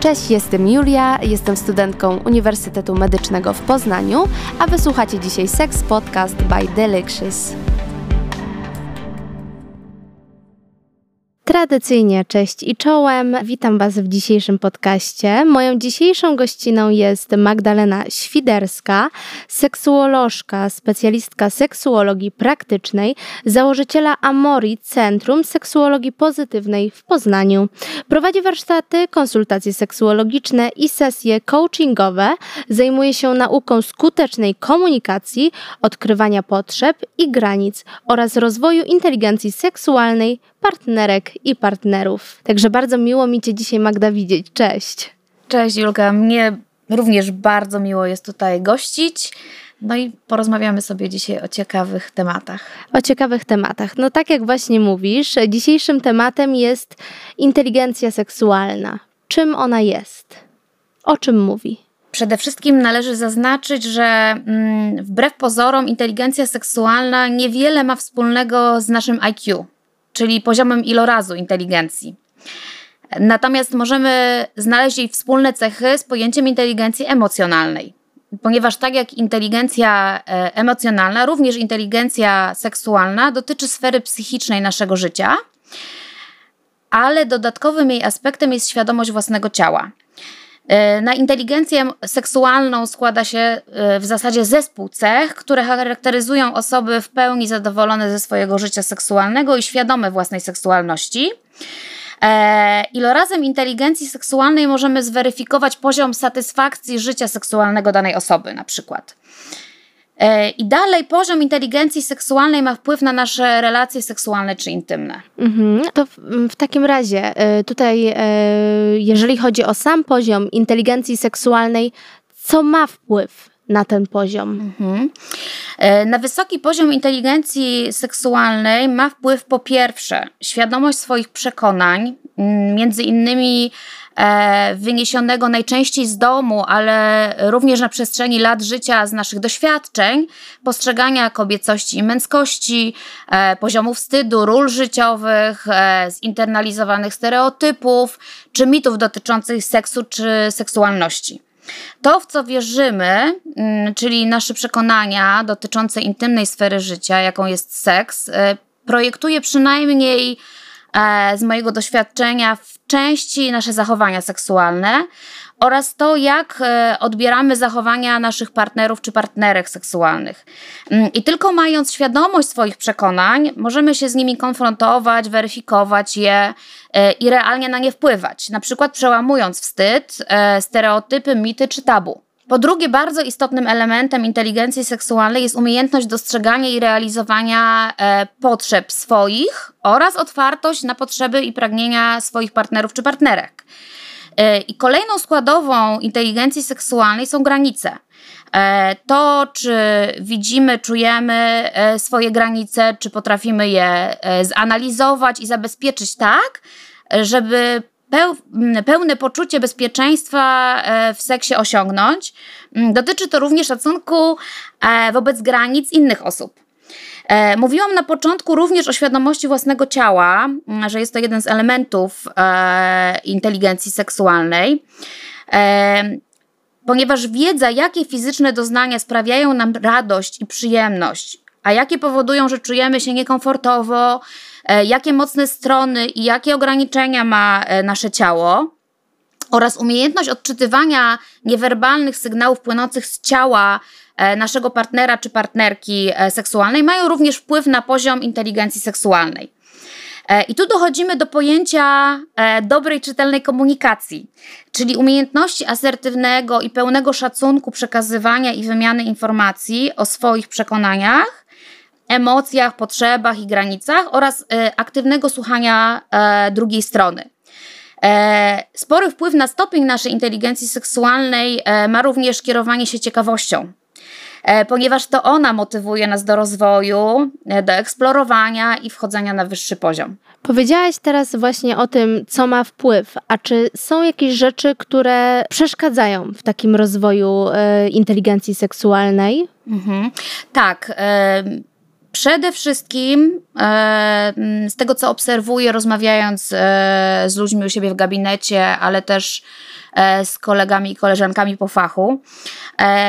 Cześć, jestem Julia, jestem studentką Uniwersytetu Medycznego w Poznaniu, a wysłuchacie dzisiaj Sex Podcast by Delicious. Tradycyjnie cześć i czołem. Witam Was w dzisiejszym podcaście. Moją dzisiejszą gościną jest Magdalena Świderska, seksuolożka, specjalistka seksuologii praktycznej, założyciela Amori Centrum Seksuologii Pozytywnej w Poznaniu. Prowadzi warsztaty, konsultacje seksuologiczne i sesje coachingowe. Zajmuje się nauką skutecznej komunikacji, odkrywania potrzeb i granic oraz rozwoju inteligencji seksualnej partnerek i partnerów. Także bardzo miło mi Cię dzisiaj, Magda, widzieć. Cześć. Cześć, Julka. Mnie również bardzo miło jest tutaj gościć. No i porozmawiamy sobie dzisiaj o ciekawych tematach. O ciekawych tematach. No tak jak właśnie mówisz, dzisiejszym tematem jest inteligencja seksualna. Czym ona jest? O czym mówi? Przede wszystkim należy zaznaczyć, że mm, wbrew pozorom inteligencja seksualna niewiele ma wspólnego z naszym IQ czyli poziomem ilorazu inteligencji. Natomiast możemy znaleźć jej wspólne cechy z pojęciem inteligencji emocjonalnej. Ponieważ tak jak inteligencja e, emocjonalna, również inteligencja seksualna dotyczy sfery psychicznej naszego życia, ale dodatkowym jej aspektem jest świadomość własnego ciała. E, na inteligencję seksualną składa się e, w zasadzie zespół cech, które charakteryzują osoby w pełni zadowolone ze swojego życia seksualnego i świadome własnej seksualności. E, ilorazem inteligencji seksualnej możemy zweryfikować poziom satysfakcji życia seksualnego danej osoby, na przykład. E, I dalej poziom inteligencji seksualnej ma wpływ na nasze relacje seksualne czy intymne. Mhm. To w, w, takim razie e, tutaj, e, jeżeli chodzi o sam poziom inteligencji seksualnej, co ma wpływ na ten poziom? Mhm. Na wysoki poziom inteligencji seksualnej ma wpływ po pierwsze świadomość swoich przekonań, między innymi e, wyniesionego najczęściej z domu, ale również na przestrzeni lat życia z naszych doświadczeń, postrzegania kobiecości i męskości, e, poziomu wstydu, ról życiowych, e, zinternalizowanych stereotypów czy mitów dotyczących seksu czy seksualności. To, w co wierzymy, mm, czyli nasze przekonania dotyczące intymnej sfery życia, jaką jest seks, projektuje przynajmniej z mojego doświadczenia w części nasze zachowania seksualne oraz to, jak e, odbieramy zachowania naszych partnerów czy partnerek seksualnych. Mm, I tylko mając świadomość swoich przekonań, możemy się z nimi konfrontować, weryfikować je e, i realnie na nie wpływać, na przykład przełamując wstyd, stereotypy, mity czy tabu. Po drugie, bardzo istotnym elementem inteligencji seksualnej jest umiejętność dostrzegania i realizowania e, potrzeb swoich oraz otwartość na potrzeby i pragnienia swoich partnerów czy partnerek. E, I kolejną składową inteligencji seksualnej są granice. E, to, czy widzimy, czujemy e, swoje granice, czy potrafimy je e, zanalizować i zabezpieczyć tak, żeby pełne poczucie bezpieczeństwa e, w seksie osiągnąć. Mm, dotyczy to również szacunku e, wobec granic innych osób. E, mówiłam na początku również o świadomości własnego ciała, mm, że jest to jeden z elementów inteligencji seksualnej ponieważ wiedza, jakie fizyczne doznania sprawiają nam radość i przyjemność, a jakie powodują, że czujemy się niekomfortowo, E, jakie mocne strony i jakie ograniczenia ma e, nasze ciało oraz umiejętność odczytywania niewerbalnych sygnałów płynących z ciała e, naszego partnera czy partnerki seksualnej mają również wpływ na poziom inteligencji seksualnej. I tu dochodzimy do pojęcia dobrej, czytelnej komunikacji, czyli umiejętności asertywnego i pełnego szacunku przekazywania i wymiany informacji o swoich przekonaniach emocjach, potrzebach i granicach oraz e, aktywnego słuchania e, drugiej strony. E, spory wpływ na stopień naszej inteligencji seksualnej ma również kierowanie się ciekawością, ponieważ to ona motywuje nas do rozwoju, do eksplorowania i wchodzenia na wyższy poziom. Powiedziałaś teraz właśnie o tym, co ma wpływ, a czy są jakieś rzeczy, które przeszkadzają w takim rozwoju inteligencji seksualnej? Mhm. Tak Przede wszystkim e, z tego, co obserwuję, rozmawiając e, z ludźmi u siebie w gabinecie, ale też e, z kolegami i koleżankami po fachu,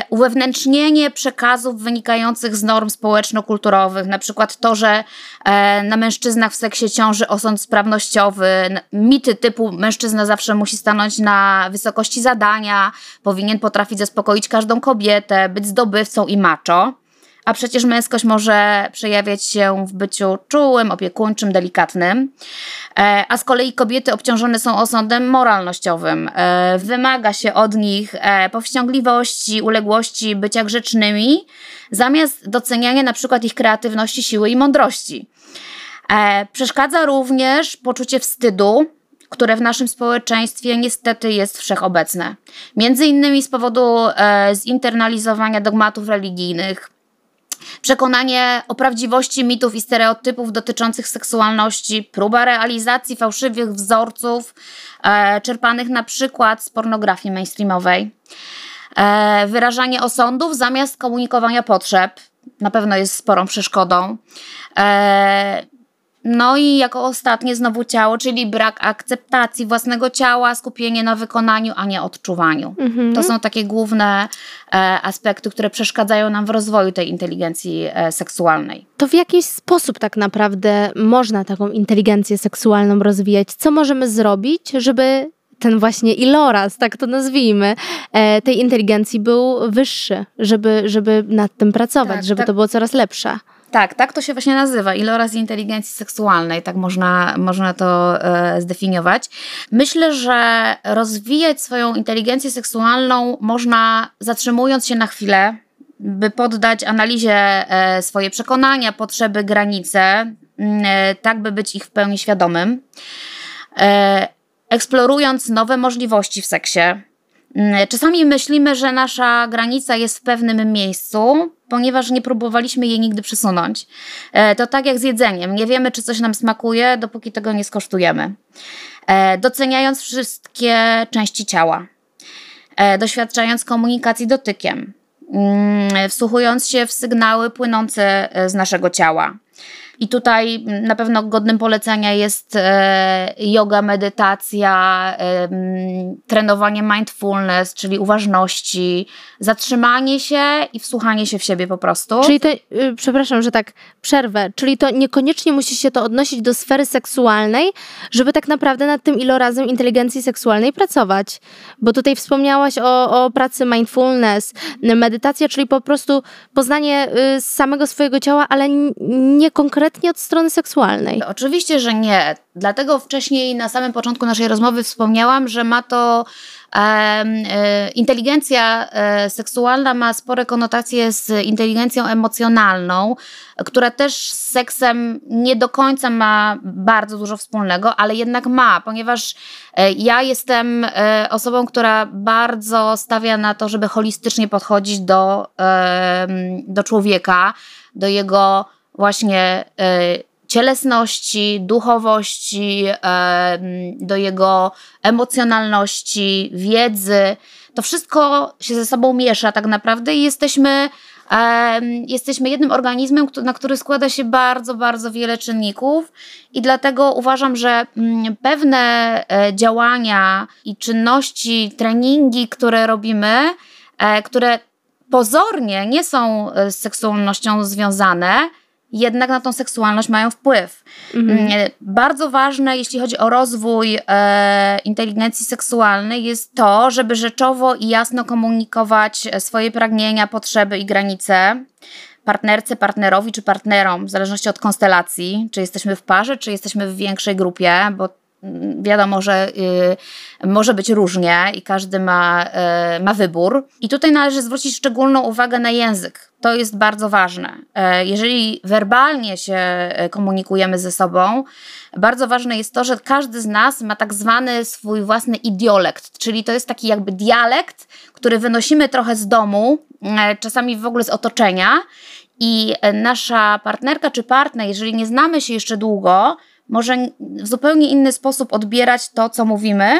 uwewnętrznienie przekazów wynikających z norm społeczno-kulturowych, na przykład to, że na mężczyznach w seksie ciąży osąd sprawnościowy, mity typu mężczyzna zawsze musi stanąć na wysokości zadania, powinien potrafić zaspokoić każdą kobietę, być zdobywcą i macho a przecież męskość może przejawiać się w byciu czułym, opiekuńczym, delikatnym. E, a z kolei kobiety obciążone są osądem moralnościowym. E, wymaga się od nich e, powściągliwości, uległości, bycia grzecznymi, zamiast doceniania na przykład ich kreatywności, siły i mądrości. Przeszkadza również poczucie wstydu, które w naszym społeczeństwie niestety jest wszechobecne. Między innymi z powodu zinternalizowania dogmatów religijnych, Przekonanie o prawdziwości mitów i stereotypów dotyczących seksualności, próba realizacji fałszywych wzorców, e, czerpanych na przykład z pornografii mainstreamowej, e, wyrażanie osądów zamiast komunikowania potrzeb, na pewno jest sporą przeszkodą. E, no i jako ostatnie znowu ciało, czyli brak akceptacji własnego ciała, skupienie na wykonaniu, a nie odczuwaniu. Mhm. To są takie główne e, aspekty, które przeszkadzają nam w rozwoju tej inteligencji e, seksualnej. To w jakiś sposób tak naprawdę można taką inteligencję seksualną rozwijać? Co możemy zrobić, żeby ten właśnie iloraz, tak to nazwijmy, e, tej inteligencji był wyższy, żeby, żeby nad tym pracować, tak, żeby tak. to było coraz lepsze? Tak, tak to się właśnie nazywa, iloraz inteligencji seksualnej, tak można, można to e, zdefiniować. Myślę, że rozwijać swoją inteligencję seksualną można zatrzymując się na chwilę, by poddać analizie e, swoje przekonania, potrzeby, granice, mm, e, tak by być ich w pełni świadomym. E, eksplorując nowe możliwości w seksie, mm, Czasami myślimy, że nasza granica jest w pewnym miejscu, ponieważ nie próbowaliśmy jej nigdy przesunąć. E, to tak jak z jedzeniem. Nie wiemy, czy coś nam smakuje, dopóki tego nie skosztujemy. E, doceniając wszystkie części ciała, e, doświadczając komunikacji dotykiem, mm, wsłuchując się w sygnały płynące z naszego ciała. I tutaj na pewno godnym polecenia jest e, yoga, medytacja, e, trenowanie mindfulness, czyli uważności, zatrzymanie się i wsłuchanie się w siebie po prostu. Czyli to, y, przepraszam, że tak przerwę, czyli to niekoniecznie musi się to odnosić do sfery seksualnej, żeby tak naprawdę nad tym ilorazem inteligencji seksualnej pracować. Bo tutaj wspomniałaś o, o pracy mindfulness, medytacja, czyli po prostu poznanie y, samego swojego ciała, ale nie konkretnie konkretnie od strony seksualnej. Oczywiście, że nie. Dlatego wcześniej na samym początku naszej rozmowy wspomniałam, że ma to e, inteligencja e, seksualna ma spore konotacje z inteligencją emocjonalną, która też z seksem nie do końca ma bardzo dużo wspólnego, ale jednak ma, ponieważ e, ja jestem osobą, która bardzo stawia na to, żeby holistycznie podchodzić do, do człowieka, do jego właśnie e, cielesności, duchowości, e, do jego emocjonalności, wiedzy. To wszystko się ze sobą miesza tak naprawdę i jesteśmy, e, jesteśmy jednym organizmem, na który składa się bardzo, bardzo wiele czynników i dlatego uważam, że mm, pewne działania i czynności, treningi, które robimy, które pozornie nie są z seksualnością związane, jednak na tą seksualność mają wpływ. Mhm. Mm, bardzo ważne, jeśli chodzi o rozwój e, inteligencji seksualnej, jest to, żeby rzeczowo i jasno komunikować e, swoje pragnienia, potrzeby i granice partnerce, partnerowi czy partnerom, w zależności od konstelacji, czy jesteśmy w parze, czy jesteśmy w większej grupie, bo wiadomo, że y, może być różnie i każdy ma, y, ma wybór. I tutaj należy zwrócić szczególną uwagę na język. To jest bardzo ważne. Y, jeżeli werbalnie się y, komunikujemy ze sobą, bardzo ważne jest to, że każdy z nas ma tak zwany swój własny idiolekt, czyli to jest taki jakby dialekt, który wynosimy trochę z domu, y, czasami w ogóle z otoczenia. I nasza partnerka czy partner, jeżeli nie znamy się jeszcze długo, może w zupełnie inny sposób odbierać to, co mówimy,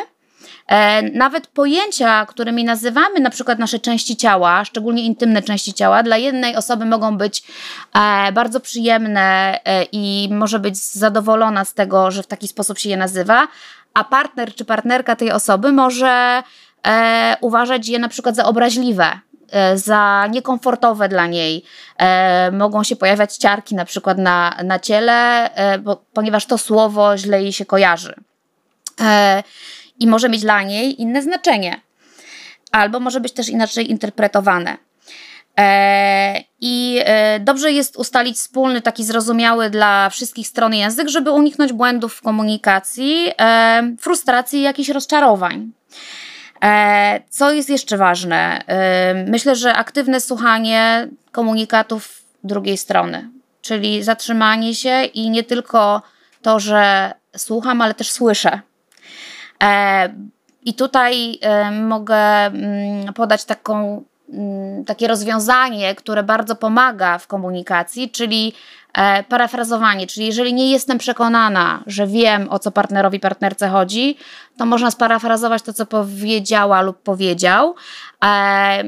E, nawet pojęcia, którymi nazywamy na przykład nasze części ciała, szczególnie intymne części ciała, dla jednej osoby mogą być e, bardzo przyjemne e, i może być zadowolona z tego, że w taki sposób się je nazywa, a partner czy partnerka tej osoby może uważać je na przykład za obraźliwe za niekomfortowe dla niej. E, mogą się pojawiać ciarki na przykład na, na ciele, e, bo, ponieważ to słowo źle jej się kojarzy. I może mieć dla niej inne znaczenie. Albo może być też inaczej interpretowane. I dobrze jest ustalić wspólny, taki zrozumiały dla wszystkich stron język, żeby uniknąć błędów w komunikacji, frustracji i jakichś rozczarowań. E, co jest jeszcze ważne? E, myślę, że aktywne słuchanie komunikatów drugiej strony, czyli zatrzymanie się i nie tylko to, że słucham, ale też słyszę. E, I tutaj mogę mm, podać taką, mm, takie rozwiązanie, które bardzo pomaga w komunikacji, czyli parafrazowanie, czyli jeżeli nie jestem przekonana, że wiem o co partnerowi, partnerce chodzi, to można sparafrazować to, co powiedziała lub powiedział. E,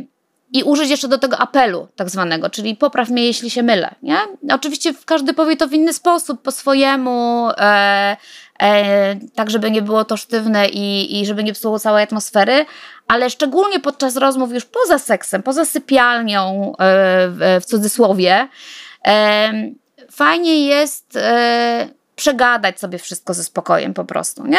i użyć jeszcze do tego apelu, tak zwanego, czyli popraw mnie, jeśli się mylę. Nie? Oczywiście każdy powie to w inny sposób, po swojemu, e, e, tak żeby nie było to sztywne i, i żeby nie psuło całej atmosfery, ale szczególnie podczas rozmów już poza seksem, poza sypialnią, e, w, cudzysłowie, e, fajnie jest e, przegadać sobie wszystko ze spokojem po prostu, nie?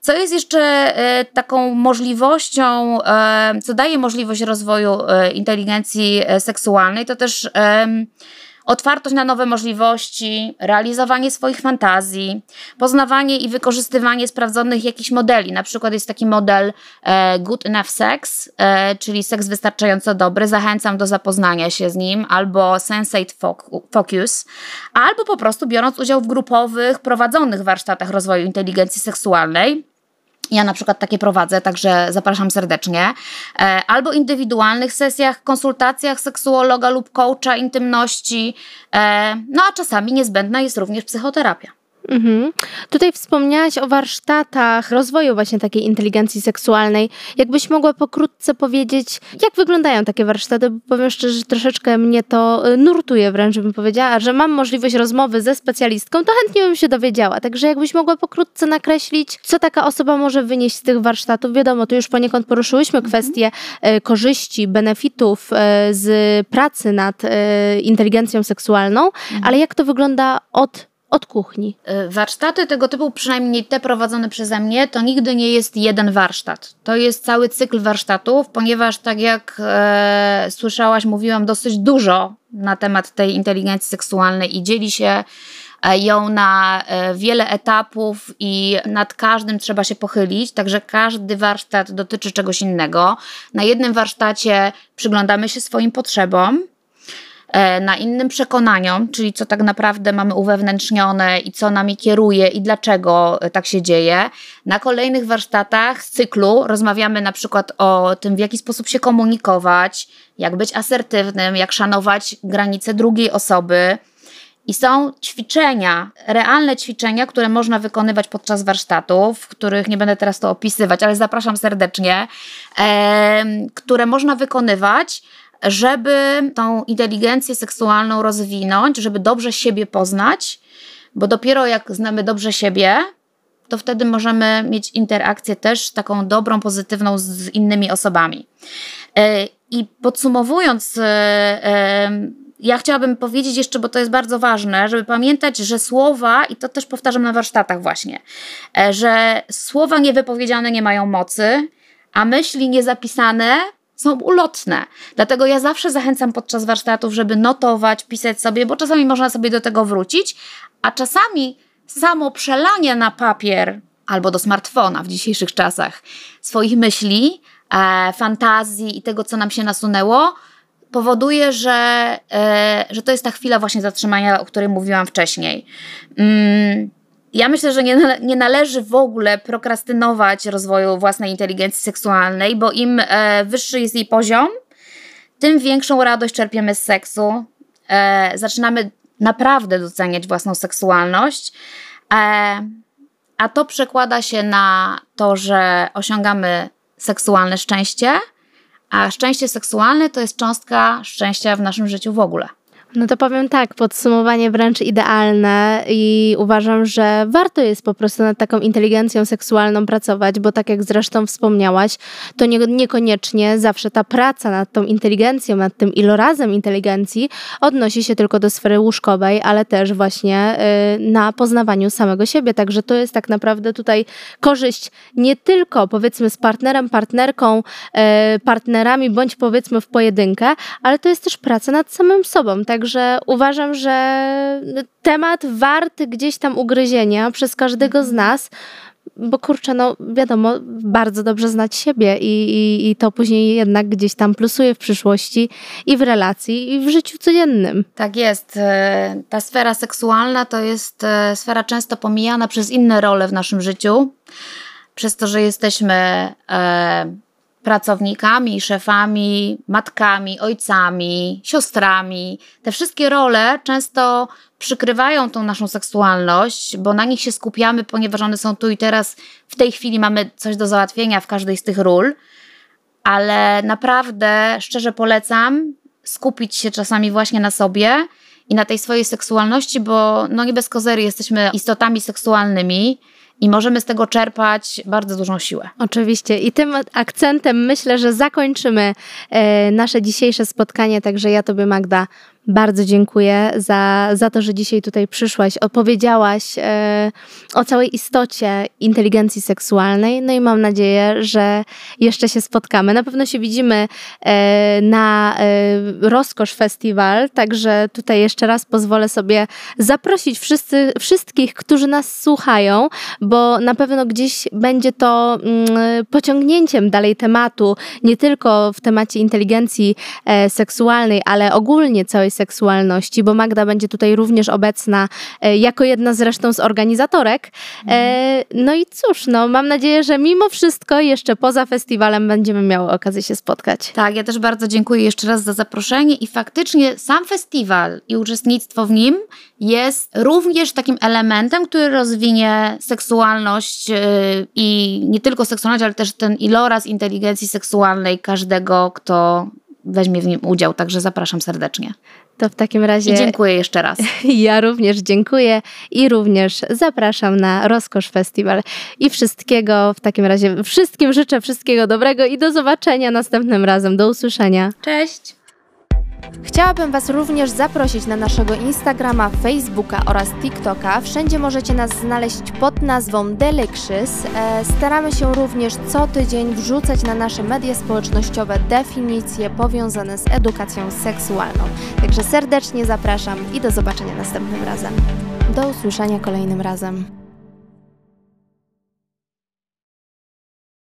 Co jest jeszcze e, taką możliwością, e, co daje możliwość rozwoju inteligencji seksualnej, to też otwartość na nowe możliwości, realizowanie swoich fantazji, poznawanie i wykorzystywanie sprawdzonych jakichś modeli. Na przykład jest taki model e, Good Enough Sex, e, czyli seks wystarczająco dobry. Zachęcam do zapoznania się z nim, albo Sensate Focus, albo po prostu biorąc udział w grupowych, prowadzonych warsztatach rozwoju inteligencji seksualnej ja na przykład takie prowadzę, także zapraszam serdecznie. E, albo indywidualnych sesjach, konsultacjach seksuologa lub coacha intymności. E, no a czasami niezbędna jest również psychoterapia. Mhm. Tutaj wspomniałaś o warsztatach rozwoju właśnie takiej inteligencji seksualnej. Jakbyś mogła pokrótce powiedzieć, jak wyglądają takie warsztaty? Bo powiem szczerze, że troszeczkę mnie to y, nurtuje wręcz, bym powiedziała, że mam możliwość rozmowy ze specjalistką, to chętnie bym się dowiedziała. Także jakbyś mogła pokrótce nakreślić, co taka osoba może wynieść z tych warsztatów. Wiadomo, tu już poniekąd poruszyłyśmy mhm. kwestie y, korzyści, benefitów y, z pracy nad inteligencją seksualną, mhm. ale jak to wygląda od od kuchni. Y, warsztaty tego typu, przynajmniej te prowadzone przeze mnie, to nigdy nie jest jeden warsztat. To jest cały cykl warsztatów, ponieważ tak jak e, słyszałaś, mówiłam dosyć dużo na temat tej inteligencji seksualnej i dzieli się e, ją na e, wiele etapów i nad każdym trzeba się pochylić, także każdy warsztat dotyczy czegoś innego. Na jednym warsztacie przyglądamy się swoim potrzebom, na innym przekonaniom, czyli co tak naprawdę mamy uwewnętrznione i co nami kieruje i dlaczego e, tak się dzieje. Na kolejnych warsztatach z cyklu rozmawiamy na przykład o tym, w jaki sposób się komunikować, jak być asertywnym, jak szanować granice drugiej osoby. I są ćwiczenia, realne ćwiczenia, które można wykonywać podczas warsztatów, których nie będę teraz to opisywać, ale zapraszam serdecznie, e, które można wykonywać żeby tą inteligencję seksualną rozwinąć, żeby dobrze siebie poznać, bo dopiero jak znamy dobrze siebie, to wtedy możemy mieć interakcję też taką dobrą, pozytywną z innymi osobami. E, I podsumowując, e, e, ja chciałabym powiedzieć jeszcze, bo to jest bardzo ważne, żeby pamiętać, że słowa, i to też powtarzam na warsztatach właśnie, że słowa niewypowiedziane nie mają mocy, a myśli niezapisane są ulotne. Dlatego ja zawsze zachęcam podczas warsztatów, żeby notować, pisać sobie, bo czasami można sobie do tego wrócić, a czasami samo przelanie na papier albo do smartfona w dzisiejszych czasach swoich myśli, e, fantazji i tego, co nam się nasunęło, powoduje, że, e, że to jest ta chwila właśnie zatrzymania, o której mówiłam wcześniej. Mm ja myślę, że nie, nie należy w ogóle prokrastynować rozwoju własnej inteligencji seksualnej, bo im e, wyższy jest jej poziom, tym większą radość czerpiemy z seksu. E, zaczynamy naprawdę doceniać własną seksualność. E, a to przekłada się na to, że osiągamy seksualne szczęście, a szczęście seksualne to jest cząstka szczęścia w naszym życiu w ogóle. No to powiem tak, podsumowanie wręcz idealne i uważam, że warto jest po prostu nad taką inteligencją seksualną pracować, bo tak jak zresztą wspomniałaś, to nie, niekoniecznie zawsze ta praca nad tą inteligencją, nad tym ilorazem inteligencji odnosi się tylko do sfery łóżkowej, ale też właśnie y, na poznawaniu samego siebie. Także to jest tak naprawdę tutaj korzyść nie tylko powiedzmy z partnerem, partnerką, y, partnerami, bądź powiedzmy w pojedynkę, ale to jest też praca nad samym sobą. Tak Także uważam, że temat wart gdzieś tam ugryzienia przez każdego z nas, bo kurczę, no wiadomo, bardzo dobrze znać siebie i, i, i, to później jednak gdzieś tam plusuje w przyszłości i w relacji, i w życiu codziennym. Tak jest. E, ta sfera seksualna to jest e, sfera często pomijana przez inne role w naszym życiu. Przez to, że jesteśmy e, pracownikami, szefami, matkami, ojcami, siostrami. Te wszystkie role często przykrywają tą naszą seksualność, bo na nich się skupiamy, ponieważ one są tu i teraz. W tej chwili mamy coś do załatwienia w każdej z tych ról, ale naprawdę szczerze polecam skupić się czasami właśnie na sobie i na tej swojej seksualności, bo no nie bez kozery jesteśmy istotami seksualnymi i możemy z tego czerpać bardzo dużą siłę. Oczywiście. I tym akcentem myślę, że zakończymy e, nasze dzisiejsze spotkanie. Także ja Tobie, Magda, bardzo dziękuję za, za to, że dzisiaj tutaj przyszłaś, opowiedziałaś e, o całej istocie inteligencji seksualnej. No i mam nadzieję, że jeszcze się spotkamy. Na pewno się widzimy e, na e, Rozkosz Festiwal, także tutaj jeszcze raz pozwolę sobie zaprosić wszyscy, wszystkich, którzy nas słuchają, bo na pewno gdzieś będzie to mm, pociągnięciem dalej tematu, nie tylko w temacie inteligencji e, seksualnej, ale ogólnie całej seksualności, bo Magda będzie tutaj również obecna e, jako jedna zresztą z organizatorek. E, no i cóż, no, mam nadzieję, że mimo wszystko jeszcze poza festiwalem będziemy miały okazję się spotkać. Tak, ja też bardzo dziękuję jeszcze raz za zaproszenie i faktycznie sam festiwal i uczestnictwo w nim jest również takim elementem, który rozwinie seksualność e, i nie tylko seksualność, ale też ten iloraz inteligencji seksualnej każdego, kto weźmie w nim udział. Także zapraszam serdecznie. To w takim razie. I dziękuję jeszcze raz. Ja również dziękuję i również zapraszam na Rozkosz Festiwal. I wszystkiego w takim razie, wszystkim życzę wszystkiego dobrego i do zobaczenia następnym razem. Do usłyszenia. Cześć. Chciałabym Was również zaprosić na naszego Instagrama, Facebooka oraz TikToka. Wszędzie możecie nas znaleźć pod nazwą Delicious. E, staramy się również co tydzień wrzucać na nasze media społecznościowe definicje powiązane z edukacją seksualną. Także serdecznie zapraszam i do zobaczenia następnym razem. Do usłyszenia kolejnym razem.